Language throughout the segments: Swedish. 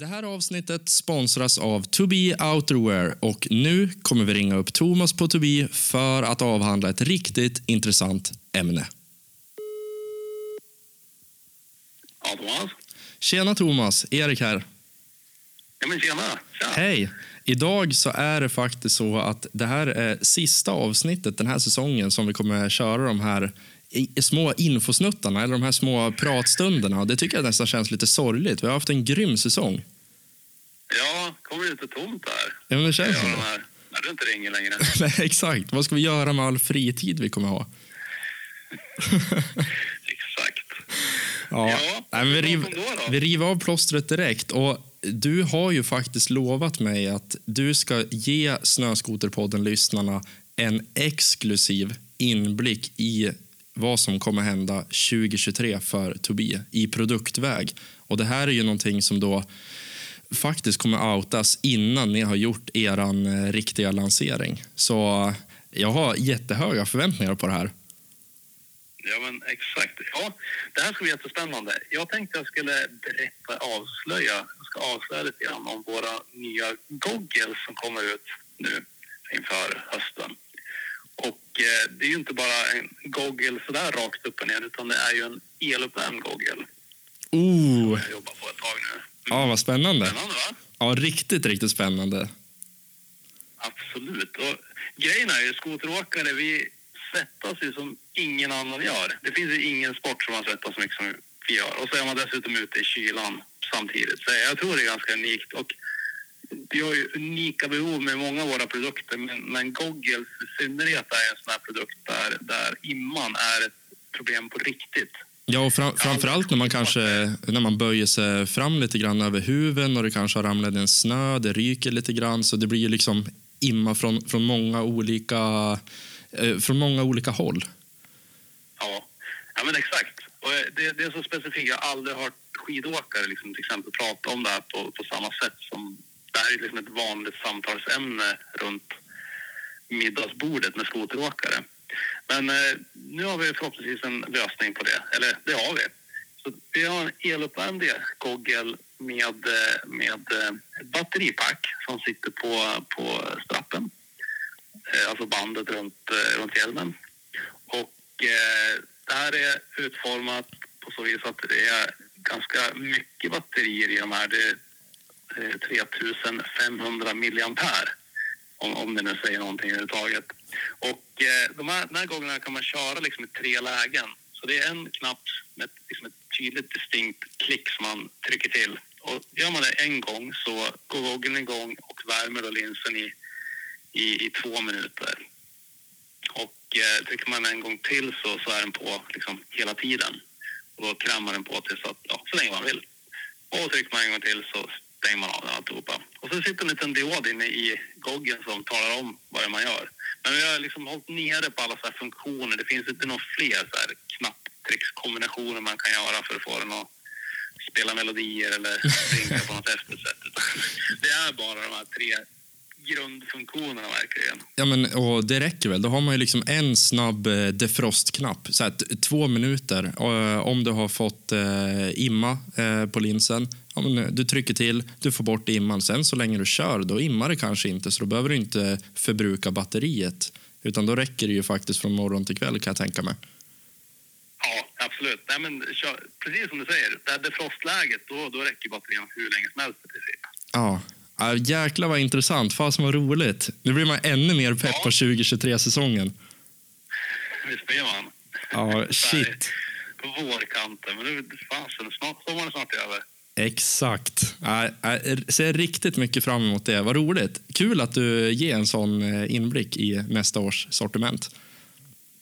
Det här avsnittet sponsras av To Be Outerwear och nu kommer vi ringa upp Thomas på To Be för att avhandla ett riktigt intressant ämne. Ja, Thomas. Tjena Thomas, Erik här. Ja, men tjena. tjena. Hej! Idag så är det faktiskt så att det här är sista avsnittet den här säsongen som vi kommer köra de här små infosnuttarna eller de här små pratstunderna. Det tycker jag nästan känns lite sorgligt. Vi har haft en grym säsong. Ja, kommer det lite tomt här? Ja, men det känns som det. när du inte ringer längre. Nej, exakt. Vad ska vi göra med all fritid vi kommer ha? Exakt. Ja, Ja, Nej, vi, riv, som då då? vi river av plåstret direkt. Och du har ju faktiskt lovat mig att du ska ge Snöskoterpodden-lyssnarna en exklusiv inblick i vad som kommer hända 2023 för Tobii i produktväg. Och det här är ju någonting som då faktiskt kommer outas innan ni har gjort er eh, riktiga lansering. Så eh, jag har jättehöga förväntningar på det här. Ja, men exakt. Ja, det här ska bli jättespännande. Jag tänkte jag skulle berätta, avslöja, jag ska avslöja lite grann om våra nya goggles som kommer ut nu inför hösten. Eh, det är ju inte bara en goggle sådär rakt upp och ner, utan det är ju en eluppvärmd goggle. Oh, Jag jobbar på ett tag nu. ja, vad spännande. Spännande, va? Ja, riktigt, riktigt spännande. Absolut. Och grejen är ju, skoteråkare, vi svettas ju som ingen annan gör. Det finns ju ingen sport som man svettas så mycket som vi gör. Och så är man dessutom ute i kylan samtidigt. Så jag tror det är ganska unikt. Och vi har ju unika behov med många av våra produkter, men, men goggles i synnerhet är en sån här produkt där, där imman är ett problem på riktigt. Ja, och fram, framförallt när man kanske när man böjer sig fram lite grann över huven och det kanske har ramlat en snö, det ryker lite grann så det blir ju liksom imma från, från, många, olika, eh, från många olika håll. Ja, ja men exakt. Och det, det är så specifikt. Jag har aldrig hört skidåkare liksom, till exempel prata om det här på, på samma sätt som det här är liksom ett vanligt samtalsämne runt middagsbordet med skoteråkare. Men eh, nu har vi förhoppningsvis en lösning på det. Eller det har vi. Så vi har en eluppvärmd goggel med, eh, med eh, batteripack som sitter på, på strappen. Eh, alltså bandet runt, eh, runt hjälmen. Och eh, det här är utformat på så vis att det är ganska mycket batterier i de här. Det Eh, 3500 milliampere om, om det nu säger någonting överhuvudtaget. Och eh, de här, den här gångerna kan man köra liksom i tre lägen. Så det är en knapp med ett, liksom ett tydligt distinkt klick som man trycker till. Och gör man det en gång så går goggeln igång och värmer då linsen i, i, i två minuter. Och eh, trycker man en gång till så, så är den på liksom hela tiden. Och då kramar den på tills att, ja, så länge man vill. Och trycker man en gång till så stänger man av alltihopa. Och så sitter en liten diod inne i goggen som talar om vad det är man gör. Men vi har liksom hållit nere på alla så här funktioner. Det finns inte några fler så här knapptryckskombinationer man kan göra för att få den att spela melodier eller ringa på något häftigt sätt. Det är bara de här tre grundfunktionerna verkligen. Ja, men, och det räcker väl. Då har man ju liksom en snabb eh, defrostknapp. Så här, två minuter. Eh, om du har fått eh, imma eh, på linsen. Ja, men, eh, du trycker till, du får bort imman. Sen så länge du kör, då immar det kanske inte. Så då behöver du inte förbruka batteriet. Utan då räcker det ju faktiskt från morgon till kväll kan jag tänka mig. Ja, absolut. Nej, men, precis som du säger, det här defrostläget, då, då räcker batterierna hur länge som helst i princip. Ja. Ja, jäklar vad intressant. Fasen vad roligt. Nu blir man ännu mer pepp Ja. på 2023-säsongen. Visst blir man? Ja, shit. På vårkanten, men nu fasen, snart, sommaren är snart över. Exakt. Jag ser riktigt mycket fram emot det. Vad roligt. Kul att du ger en sån eh, inblick i nästa års sortiment.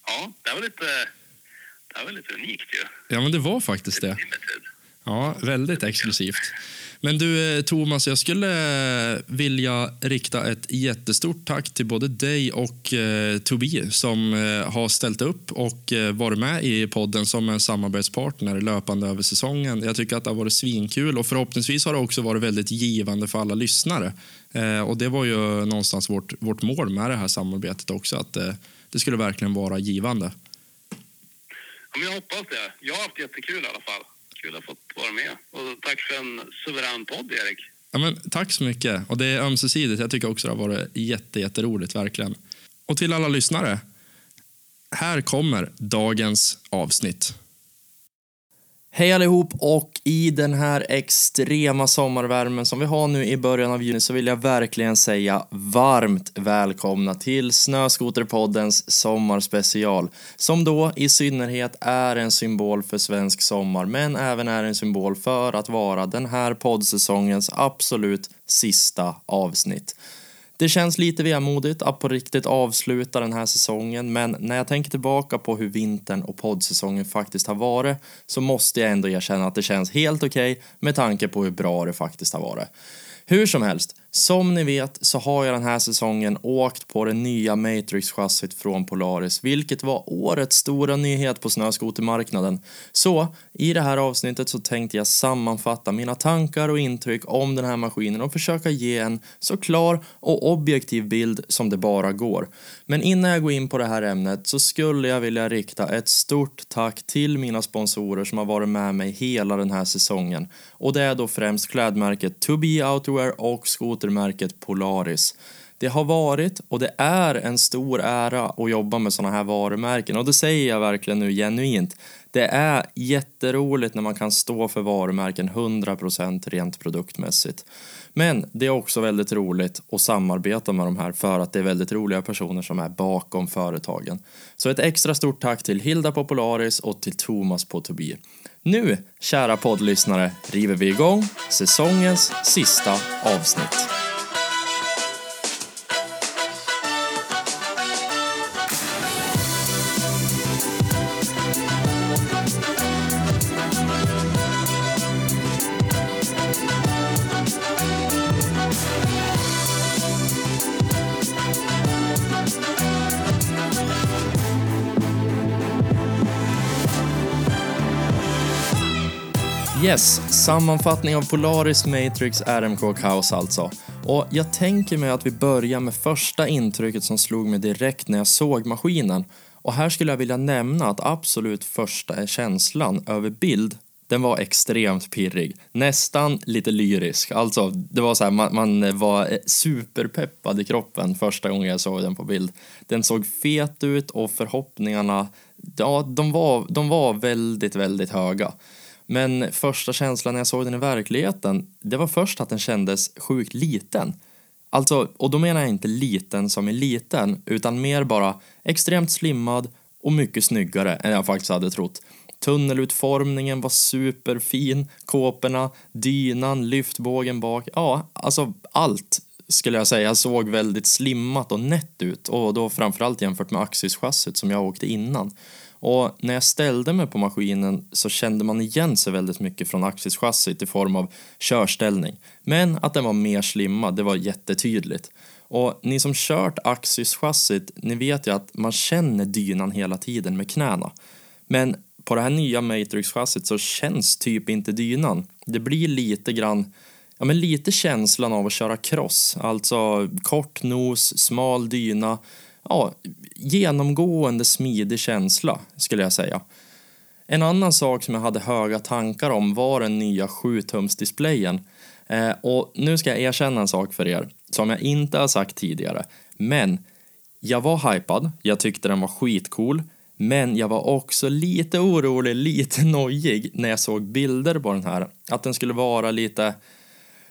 Ja, det var lite, det var lite unikt ju. Ja, men det var faktiskt det. Ja, väldigt exklusivt. Men du, eh, Thomas, jag skulle eh, vilja rikta ett jättestort tack till både dig och eh, Tobi som eh, har ställt upp och eh, varit med i podden som en samarbetspartner löpande över säsongen. Jag tycker att det har varit svinkul och förhoppningsvis har det också varit väldigt givande för alla lyssnare. Eh, och Det var ju någonstans vårt, vårt mål med det här samarbetet också, att eh, det skulle verkligen vara givande. Jag hoppas det. Jag har haft jättekul i alla fall kul att ha fått vara med. Och tack för en suverän podd, Erik. Ja, men, tack så mycket. Och Det är ömsesidigt. Jag tycker också det har varit jätte, jätteroligt, verkligen. Och till alla lyssnare. Här kommer dagens avsnitt. Hej allihop och i den här extrema sommarvärmen som vi har nu i början av juni så vill jag verkligen säga varmt välkomna till Snöskoterpoddens sommarspecial som då i synnerhet är en symbol för svensk sommar men även är en symbol för att vara den här poddsäsongens absolut sista avsnitt. Det känns lite vemodigt att på riktigt avsluta den här säsongen men när jag tänker tillbaka på hur vintern och poddsäsongen faktiskt har varit så måste jag ändå erkänna att det känns helt okej okay med tanke på hur bra det faktiskt har varit. Hur som helst, som ni vet så har jag den här säsongen åkt på det nya Matrix-chassit från Polaris, vilket var årets stora nyhet på snöskotermarknaden. Så i det här avsnittet så tänkte jag sammanfatta mina tankar och intryck om den här maskinen och försöka ge en så klar och objektiv bild som det bara går. Men innan jag går in på det här ämnet så skulle jag vilja rikta ett stort tack till mina sponsorer som har varit med mig hela den här säsongen. Och det är då främst klädmärket To Be Outerwear och skoter skotermärket Polaris. Det har varit och det är en stor ära att jobba med sådana här varumärken och det säger jag verkligen nu genuint. Det är jätteroligt när man kan stå för varumärken 100% rent produktmässigt. Men det är också väldigt roligt att samarbeta med de här för att det är väldigt roliga personer som är bakom företagen. Så ett extra stort tack till Hilda Popularis och till Thomas på Tobii. Nu, kära poddlyssnare, river vi igång säsongens sista avsnitt. Yes, sammanfattning av Polaris Matrix RMK Kaos alltså. Och jag tänker mig att vi börjar med första intrycket som slog mig direkt när jag såg maskinen. Och här skulle jag vilja nämna att absolut första känslan över bild den var extremt pirrig, nästan lite lyrisk. Alltså, det var så här, man, man, var eh, superpeppad i kroppen första gången jag såg den på bild. Den såg fet ut och förhoppningarna, ja, de var, de var väldigt, väldigt höga. Men första känslan när jag såg den i verkligheten, det var först att den kändes sjukt liten. Alltså, och då menar jag inte liten som i liten, utan mer bara extremt slimmad och mycket snyggare än jag faktiskt hade trott. Tunnelutformningen var superfin, kåporna, dynan, lyftbågen bak, ja, alltså allt skulle jag säga såg väldigt slimmat och nätt ut och då framförallt jämfört med Axis-chassit som jag åkte innan. Och när jag ställde mig på maskinen så kände man igen sig väldigt mycket från Axis-chassit i form av körställning. Men att den var mer slimmad, det var jättetydligt. Och ni som kört Axis-chassit, ni vet ju att man känner dynan hela tiden med knäna. Men på det här nya Matrix-chassit så känns typ inte dynan. Det blir lite grann, ja men lite känslan av att köra cross. Alltså kort nos, smal dyna, ja, genomgående smidig känsla skulle jag säga. En annan sak som jag hade höga tankar om var den nya 7-tumsdisplayen. Eh, och nu ska jag erkänna en sak för er som jag inte har sagt tidigare. Men jag var hypad, jag tyckte den var skitcool. Men jag var också lite orolig, lite nojig när jag såg bilder på den här. Att den skulle vara lite,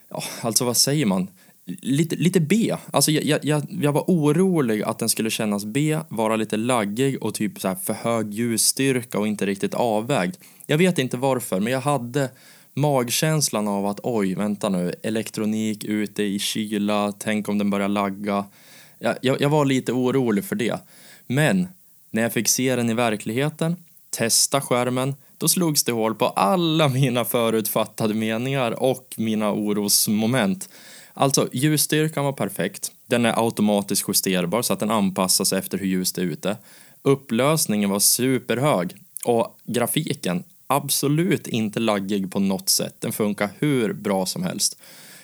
ja, alltså vad säger man? lite, lite B. Alltså jag, jag, jag var orolig att den skulle kännas B, vara lite laggig och typ så för hög ljusstyrka och inte riktigt avvägd. Jag vet inte varför, men jag hade magkänslan av att oj, vänta nu, elektronik ute i kyla, tänk om den börjar lagga. Jag, jag, jag var lite orolig för det. Men när jag fick se den i verkligheten, testa skärmen, då slogs det hål på alla mina förutfattade meningar och mina orosmoment. Alltså, ljusstyrkan var perfekt. Den är automatiskt justerbar så att den anpassas efter hur ljust det är ute. Upplösningen var superhög och grafiken absolut inte laggig på något sätt. Den funkar hur bra som helst.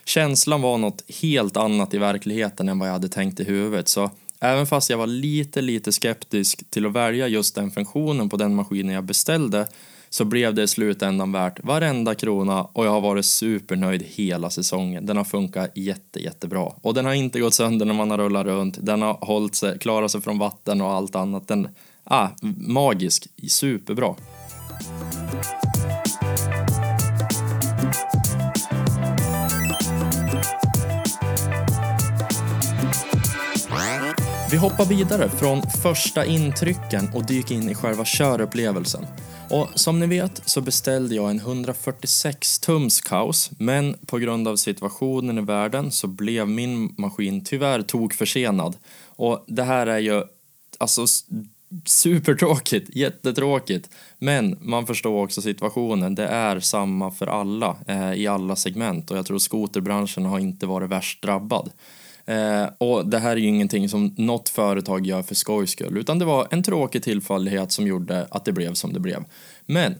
Känslan var något helt annat i verkligheten än vad jag hade tänkt i huvudet så även fast jag var lite, lite skeptisk till att välja just den funktionen på den maskinen jag beställde så blev det i slutändan värt varenda krona och jag har varit supernöjd hela säsongen. Den har funkat jätte, jättebra. Och den har inte gått sönder när man har rullat runt. Den har hållit sig, klarat sig från vatten och allt annat. Den, ah, magisk, superbra. Vi hoppar vidare från första intrycken och dyker in i själva körupplevelsen. Och som ni vet så beställde jag en 146 tums kaos men på grund av situationen i världen så blev min maskin tyvärr tokförsenad. Och det här är ju alltså supertråkigt, jättetråkigt. Men man förstår också situationen. Det är samma för alla eh, i alla segment och jag tror skoterbranschen har inte varit värst drabbad. Eh, och det här är ju ingenting som något företag gör för skojs skull, utan det var en tråkig tillfällighet som gjorde att det blev som det blev. Men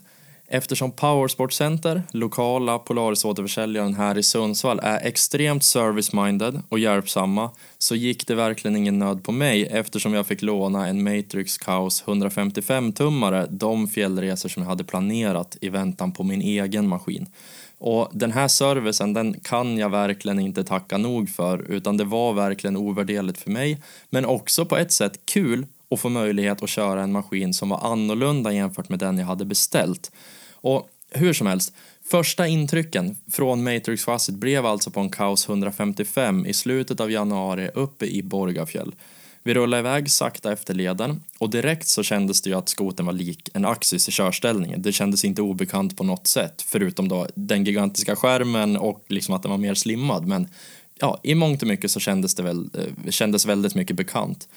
eftersom Powersport Center, lokala Polaris-återförsäljaren här i Sundsvall, är extremt service-minded och hjälpsamma så gick det verkligen ingen nöd på mig eftersom jag fick låna en Matrix Chaos 155-tummare de fjällresor som jag hade planerat i väntan på min egen maskin. Och den här servicen, den kan jag verkligen inte tacka nog för, utan det var verkligen ovärderligt för mig, men också på ett sätt kul att få möjlighet att köra en maskin som var annorlunda jämfört med den jag hade beställt. Och hur som helst, första intrycken från Matrix-chassit blev alltså på en Kaos 155 i slutet av januari uppe i Borgafjäll. Vi rullade iväg sakta efter leden och direkt så kändes det ju att skoten var lik en Axis i körställningen. Det kändes inte obekant på något sätt, förutom då den gigantiska skärmen och liksom att den var mer slimmad. Men ja, i mångt och mycket så kändes det väl, eh, kändes väldigt mycket bekant.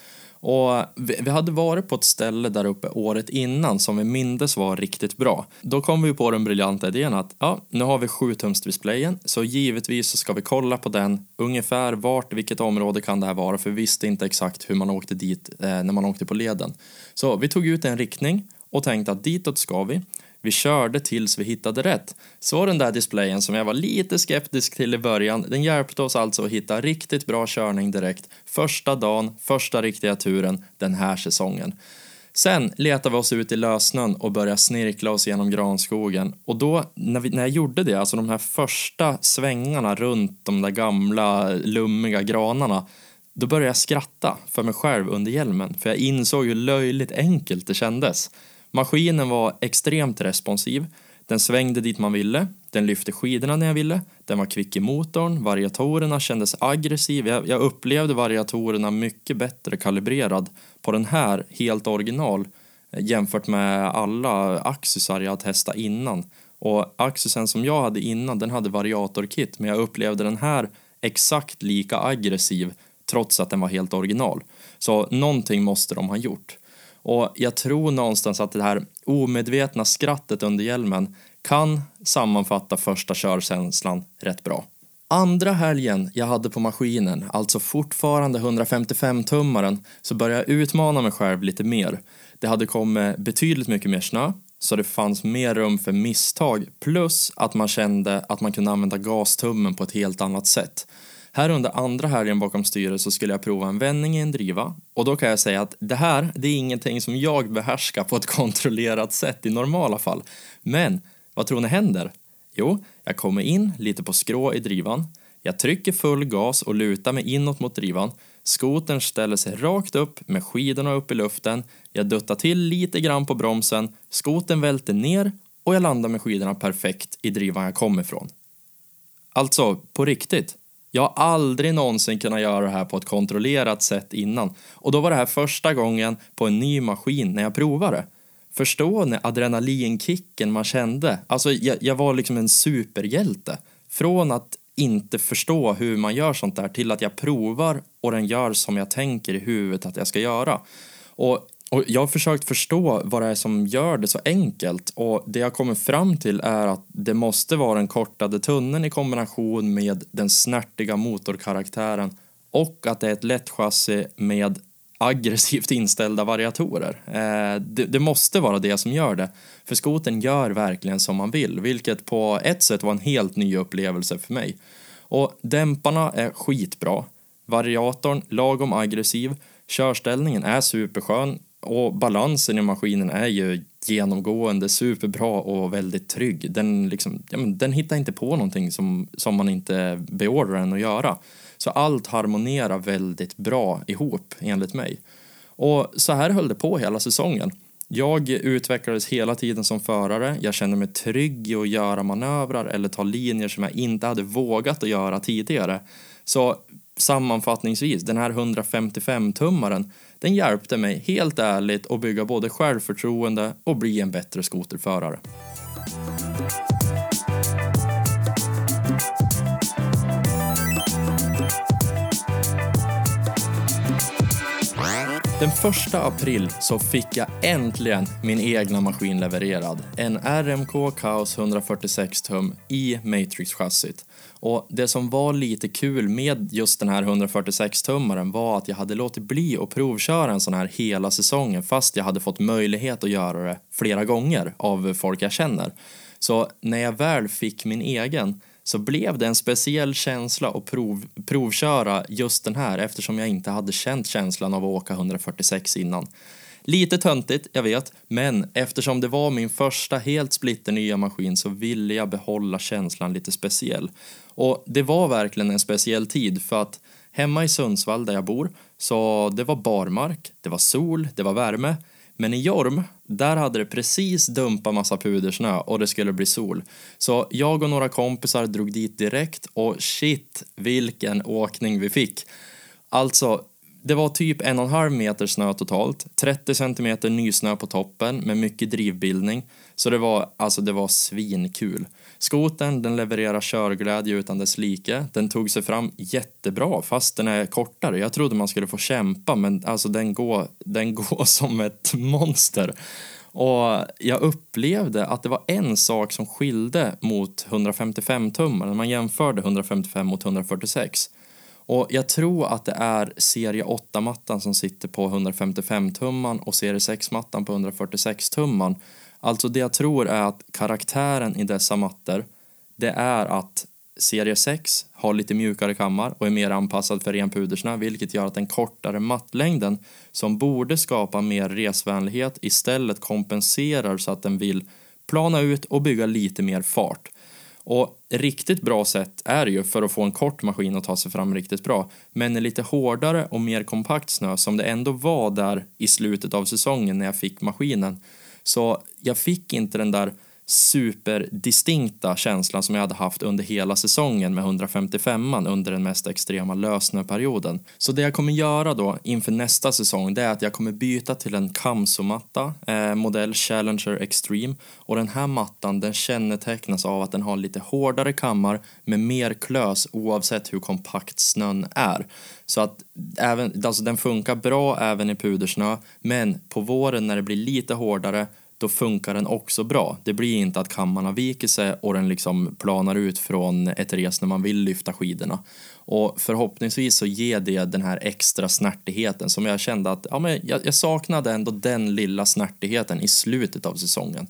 Och vi, hade varit på ett ställe där uppe året innan som vi mindes var riktigt bra. Då kom vi på den briljanta idén att ja, nu har vi 7-tumsdisplayen så givetvis så ska vi kolla på den ungefär vart, vilket område kan det här vara för vi visste inte exakt hur man åkte dit eh, när man åkte på leden. Så vi tog ut en riktning och tänkte att ditåt ska vi. Vi körde tills vi hittade rätt. Så den där displayen som jag var lite skeptisk till i början, den hjälpte oss alltså att hitta riktigt bra körning direkt. Första dagen, första riktiga turen den här säsongen. Sen letade vi oss ut i lösnön och började snirkla oss genom granskogen. Och då, när, vi, när jag gjorde det, alltså de här första svängarna runt de där gamla lummiga granarna, då började jag skratta för mig själv under hjälmen, för jag insåg hur löjligt enkelt det kändes. Maskinen var extremt responsiv. Den svängde dit man ville, den lyfte skidorna när jag ville, den var kvick i motorn, variatorerna kändes aggressiva. Jag, jag upplevde variatorerna mycket bättre kalibrerad på den här, helt original, eh, jämfört med alla Axisar jag testat innan. Och Axisen som jag hade innan, den hade variatorkit, men jag upplevde den här exakt lika aggressiv trots att den var helt original. Så någonting måste de ha gjort. Och jag tror någonstans att det här omedvetna skrattet under hjälmen kan sammanfatta första körkänslan rätt bra. Andra helgen jag hade på maskinen, alltså fortfarande 155-tummaren, så började jag utmana mig själv lite mer. Det hade kommit betydligt mycket mer snö, så det fanns mer rum för misstag, plus att man kände att man kunde använda gastummen på ett helt annat sätt. Här under andra helgen bakom styret så skulle jag prova en vändning i en driva och då kan jag säga att det här, det är ingenting som jag behärskar på ett kontrollerat sätt i normala fall. Men vad tror ni händer? Jo, jag kommer in lite på skrå i drivan. Jag trycker full gas och lutar mig inåt mot drivan. Skotern ställer sig rakt upp med skidorna upp i luften. Jag duttar till lite grann på bromsen. Skoten välter ner och jag landar med skidorna perfekt i drivan jag kom ifrån. Alltså, på riktigt. Jag har aldrig någonsin kunnat göra det här på ett kontrollerat sätt innan. Och då var det här första gången på en ny maskin när jag provade. Förstår ni adrenalinkicken man kände. Alltså jag, jag var liksom en superhjälte. Från att inte förstå hur man gör sånt där till att jag provar och den gör som jag tänker i huvudet att jag ska göra. Och och jag har försökt förstå vad det är som gör det så enkelt och det jag kommer fram till är att det måste vara den kortade tunneln i kombination med den snärtiga motorkaraktären och att det är ett lätt chassi med aggressivt inställda variatorer. Eh, det, det, måste vara det som gör det. För skoten gör verkligen som man vill, vilket på ett sätt var en helt ny upplevelse för mig. Och dämparna är skitbra. Variatorn lagom aggressiv. Körställningen är superskön och balansen i maskinen är ju genomgående superbra och väldigt trygg. Den, liksom, ja, men den hittar inte på någonting som, som man inte beordrar den att göra. Så allt harmonerar väldigt bra ihop enligt mig. Och så här höll det på hela säsongen. Jag utvecklades hela tiden som förare. Jag kände mig trygg i att göra manövrar eller ta linjer som jag inte hade vågat att göra tidigare. Så sammanfattningsvis, den här 155-tummaren, den hjälpte mig helt ärligt att bygga både självförtroende och bli en bättre skoterförare. Den första april så fick jag äntligen min egna maskin levererad. En RMK Kaos 146 tum i Matrix-chassit. Och det som var lite kul med just den här 146-tummaren var att jag hade låtit bli att provköra en sån här hela säsongen fast jag hade fått möjlighet att göra det flera gånger av folk jag känner. Så när jag väl fick min egen så blev det en speciell känsla att prov, provköra just den här eftersom jag inte hade känt känslan av att åka 146 innan. Lite töntigt, jag vet, men eftersom det var min första helt splitternya maskin så ville jag behålla känslan lite speciell. Och det var verkligen en speciell tid för att hemma i Sundsvall där jag bor så det var barmark, det var sol, det var värme. Men i Jorm, där hade det precis dumpat massa pudersnö och det skulle bli sol. Så jag och några kompisar drog dit direkt och shit vilken åkning vi fick. Alltså, det var typ en och en halv meter snö totalt, 30 centimeter nysnö på toppen med mycket drivbildning. Så det var, alltså det var svinkul. Skotern den levererar körglädje utan dess like. Den tog sig fram jättebra fast den är kortare. Jag trodde man skulle få kämpa men alltså den går, den går som ett monster. Och jag upplevde att det var en sak som skilde mot 155 tummar när man jämförde 155 mot 146. Och jag tror att det är serie 8-mattan som sitter på 155-tumman och serie 6-mattan på 146-tumman. Alltså det jag tror är att karaktären i dessa mattor, det är att serie 6 har lite mjukare kammar och är mer anpassad för ren pudersnö vilket gör att den kortare mattlängden som borde skapa mer resvänlighet istället kompenserar så att den vill plana ut och bygga lite mer fart. Och riktigt bra sätt är ju för att få en kort maskin att ta sig fram riktigt bra. Men en lite hårdare och mer kompakt snö som det ändå var där i slutet av säsongen när jag fick maskinen. Så jag fick inte den där superdistinkta känslan som jag hade haft under hela säsongen med 155an under den mest extrema lösnöperioden. Så det jag kommer göra då inför nästa säsong det är att jag kommer byta till en Kamso-matta, eh, modell Challenger Extreme och den här mattan den kännetecknas av att den har lite hårdare kammar med mer klös oavsett hur kompakt snön är. Så att även, alltså den funkar bra även i pudersnö men på våren när det blir lite hårdare då funkar den också bra. Det blir inte att kammarna viker sig och den liksom planar ut från ett res när man vill lyfta skidorna. Och förhoppningsvis så ger det den här extra snärtigheten som jag kände att ja, men jag, jag saknade ändå den lilla snärtigheten i slutet av säsongen.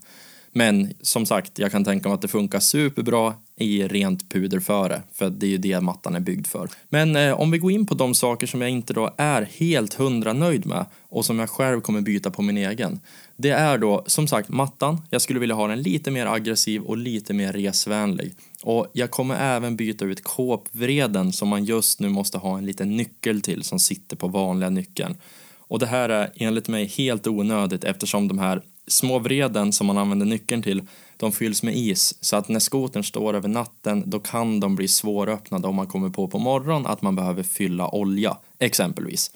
Men som sagt, jag kan tänka mig att det funkar superbra i rent puderföre, för det är ju det mattan är byggd för. Men eh, om vi går in på de saker som jag inte då är helt hundra nöjd med och som jag själv kommer byta på min egen. Det är då som sagt mattan. Jag skulle vilja ha den lite mer aggressiv och lite mer resvänlig. Och jag kommer även byta ut kåpvreden som man just nu måste ha en liten nyckel till som sitter på vanliga nyckeln. Och det här är enligt mig helt onödigt eftersom de här små vreden som man använder nyckeln till, de fylls med is så att när skotern står över natten då kan de bli svåröppnade om man kommer på på morgonen att man behöver fylla olja, exempelvis.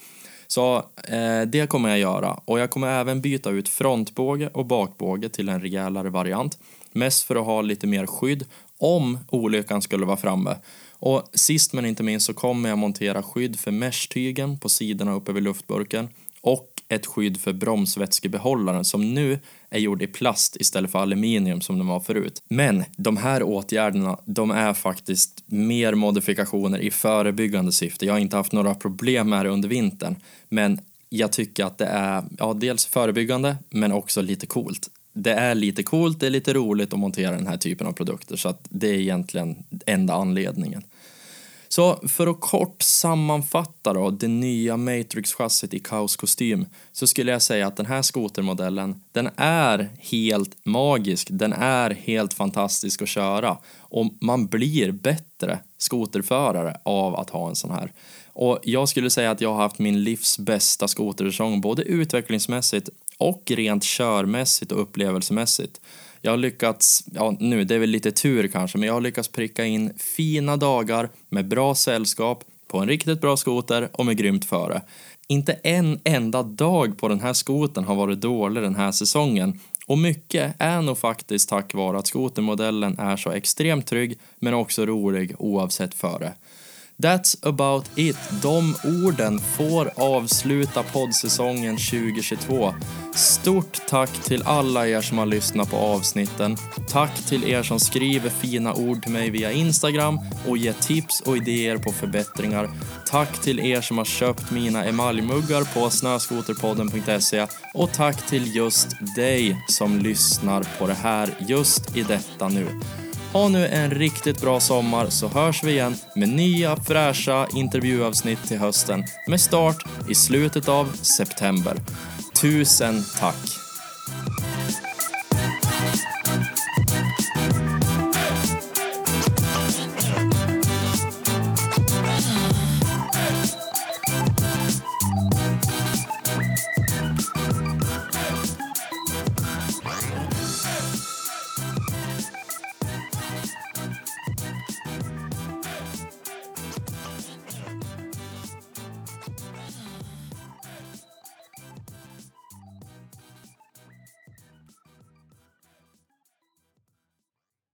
Så eh, det kommer jag göra och jag kommer även byta ut frontbåge och bakbåge till en rejälare variant. Mest för att ha lite mer skydd om olyckan skulle vara framme. Och sist men inte minst så kommer jag montera skydd för mesh-tygen på sidorna uppe vid luftburken och ett skydd för bromsvätskebehållaren som nu är gjord i plast istället för aluminium som de var förut. Men de här åtgärderna, de är faktiskt mer modifikationer i förebyggande syfte. Jag har inte haft några problem med det under vintern, men jag tycker att det är ja, dels förebyggande men också lite coolt. Det är lite coolt, det är lite roligt att montera den här typen av produkter så att det är egentligen enda anledningen. Så för att kort sammanfatta då det nya Matrix-chassit i kaoskostym så skulle jag säga att den här skotermodellen, den är helt magisk, den är helt fantastisk att köra och man blir bättre skoterförare av att ha en sån här. Och jag skulle säga att jag har haft min livs bästa skotersäsong både utvecklingsmässigt och rent körmässigt och upplevelsemässigt. Jag har lyckats, ja nu det är väl lite tur kanske, men jag har lyckats pricka in fina dagar med bra sällskap på en riktigt bra skoter och med grymt före. Inte en enda dag på den här skoten har varit dålig den här säsongen och mycket är nog faktiskt tack vare att skotermodellen är så extremt trygg men också rolig oavsett före. That's about it. De orden får avsluta poddsäsongen 2022. Stort tack till alla er som har lyssnat på avsnitten. Tack till er som skriver fina ord till mig via Instagram och ger tips och idéer på förbättringar. Tack till er som har köpt mina emaljmuggar på snöskoterpodden.se och tack till just dig som lyssnar på det här just i detta nu. Ha nu en riktigt bra sommar så hörs vi igen med nya fräscha intervjuavsnitt till hösten med start i slutet av september. Tusen tack!